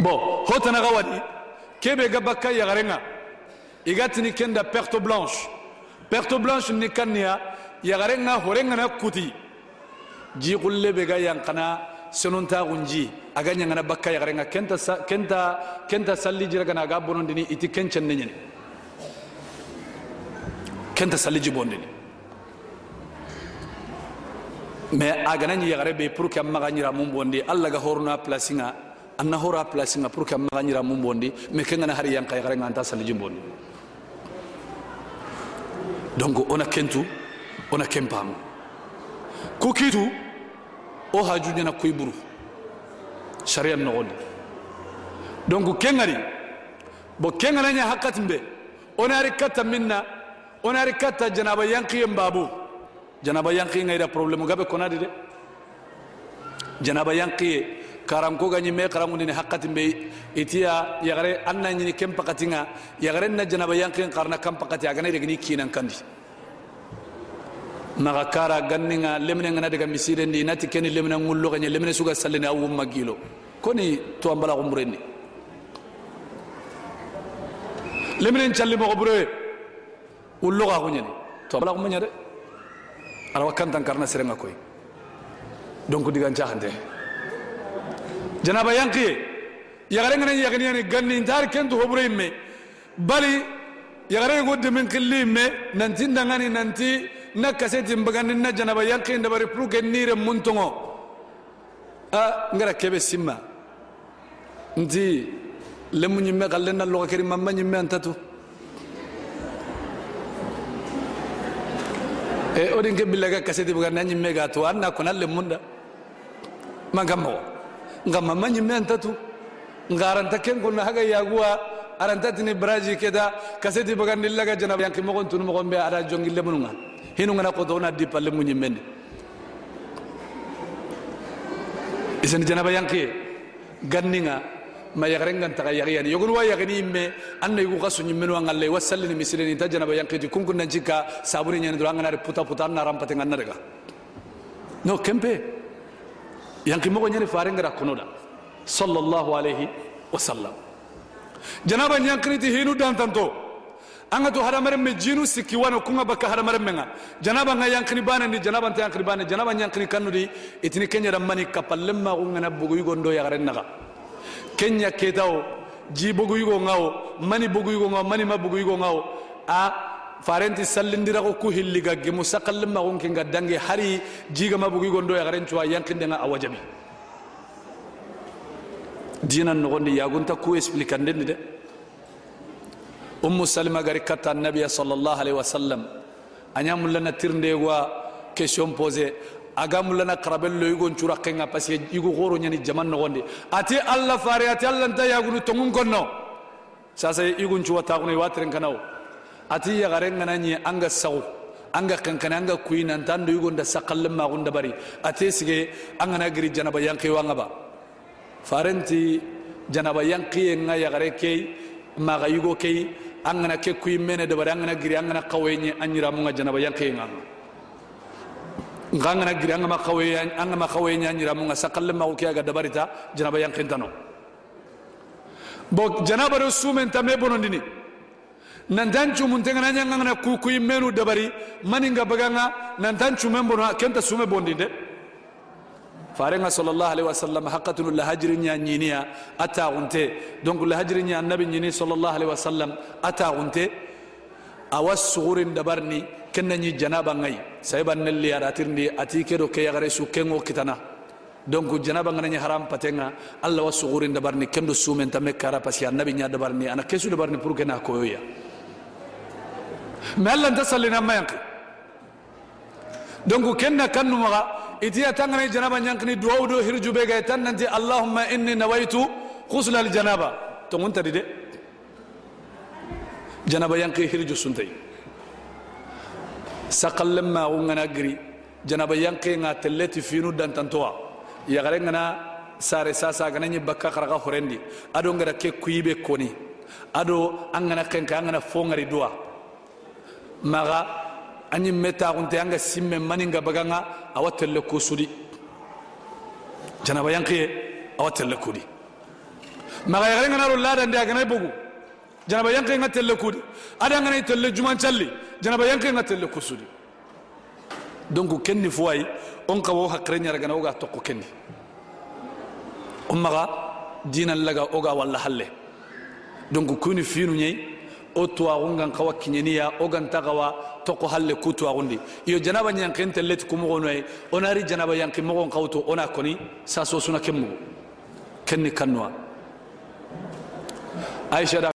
bon hotana ga wadi kebe ga bakka yagarenga igatini kenda perte blanche. Perte blanche ni kanniya yagarenga horenga na kuti. Ji kulle be ga yankana senonta gunji. Aga nyangana bakka yagarenga kenta kenta kenta salli jira gana ga bonondini iti kencen ne nyene. Kenta salli ji bondini mais agana nyi yagare be pour que amma nyira mum bondi alla ga horna placinga anna hora placinga pour que amma nyira mum bondi mais kenga hari yanka yagare nganta salli ji bondi donc ona kentu ona kempamu ku kitu o haju ñana kuy buru sharia nogondi donc kengari bo kenganaña hakkatin be onari katta minna onari katta janaba yankiyen babu janaba yankiye ngayda probléme gabe konadi de. Janaba yankiye karanko ga ñimme karangundini hakati be itiya yagare an na ñini ken pakatinga yagare na janaba yankin karna kan pakati agana regini kinan kandi maga kara ganninga lemine ngana daga misire ndi nati keni lemine ngullo ganya lemine suga sallene awu magilo koni to ambala umrenni lemne challi mo bure ullo ga kunyani to ambala umunya de ala wakantan karna serenga koy donc digan hande janaba yanqiye yagarenganen yaginiyani ganni intaar kentu hobureimme bali yagarengen goddemen qilliimme nanti ndangani nanti na kasetin bagani na janaba yanqin dabari pour nire muntongo a ngara kebe simma nti lemu ñimme xallenna loxa keri mamma ñimme antatu e odin ke billaga kaseti bagani a ñimme ga to an na nga mamma nyimme antatu. Ngaranta ken konna haga yaguwa arantatini braji keda. Kaseti bugandi laga janaba yankin mo kontunu mo gombe ada jongi lemununga hinu ngana ko dona di palle mu nyimmende isen janaba yanke ganninga ma yagare ngan taga yagiyani yogun wa yagani imme. Anna yugo kasu nyimmenu ngalle. Wasallini misileni ta janaba yanke di kunkun nan jika. Sabuni nyani do ngana puta puta na rampate nganna no kempe yanki ñani nyani fare ngara kunoda. Sallallahu alayhi wasallam janaba nyankini ti hinu dantanto. Anga to hadamaren me jinu sikki wano kunga bakka hadamaren menga. Janaba nga yankini bane ni janaba nta yankini bane. Janaba yankini kannudi itini kenya ramani kapallemma kunga na bugu yugo ndo yagaren naga. Kenya ketao ji bugu yugo ngao mani bugu yugo ngao mani ma bugu yugo ngao. A farenti sallindira ko ku hilli gagge mu sakallim ma gonke ga dange hari jiga ma bugi gondo ya garen cuwa yankin denga awajabi dinan no gondi ya gunta ku explican den de. Ummu salma gari katta annabiya sallallahu alaihi wasallam. Anya mullana tirnde wa question posée aga mullana karabello igon cura kenga parce que igo goro nyani jaman no gondi ati allah fare ati allah nta ya gunu tongun konno. Sasa igun cuwa tagunu watren kanawo ati ya garen ngana nyi anga saw anga kankana anga kuina ntando yugo nda sakalle ma gunda bari. Ati sige anga na giri janaba yanki wanga ba farenti janaba yanki nga ya gare kei ma ga yugo kei an gana ke kuyi mene da bari an gana giri an gana kawai nye an yira mun ga janaba yanke nga nga gana giri an gama kawai an gama kawai nye an yira mun ga sakalle ma ko ga dabari ta janaba yanke tano bo janaba do sumen ta me bonondini nan tan cumun tengana nya ngana ku kuyi menu dabari mani nga baganga nan tan cumen bono kenta sume bondinde farenga sallallahu alaihi wasallam haqqatun la hajrinya nyiniya ata gunte donc la annabi nyini sallallahu alaihi wasallam ata gunte awas sugurin dabarni kenna nyi janaba ngai. Sayban nelli aratirndi ati kedo ke yagare su kengo kitana. Donc janaba ngana haram patenga allah was sugurin dabarni kendo sumen tamme kara pasi annabi nya dabarni ana kesu dabarni pour kena koyoya mais allah ntasallina mayanki donc kenna kannu maga itiya tangani janaba nyankini duwawu do hirju be gay tan nanti allahumma inni nawaitu ghusl al janaba to tadi de janaba yanki hirju suntay saqallem ma ngana giri janaba yanki nga telleti finu dan tantoa ya gare ngana sare sasa gana nyi bakka kharaga horendi ado ngara ke kuyibe koni ado angana kenka angana fongari duwa maga anyi meta kunte anga simme maninga baganga awatelle kusudi. Janaba yankiye awatelle kudi. Maga yagare ngana ro ladan dia gana bugu janaba yanke nga telle kudi. Ada ngana telle juman challi. Janaba yanke nga telle kusudi. Donc kenni fuwai on kawo hakre nyara gana oga tokko kenni. Umaga dina laga oga walla halle. Donc kuni finu nyai o tuwaxungan kawa kiɲeniya o ganta kawa toko halle ku tuwaxundi iyo janaba ɲanken telleti kumoxonoye onari janaba yanki moxon xawto ona koni saso suna ken mugu ken ni kannuwa aicha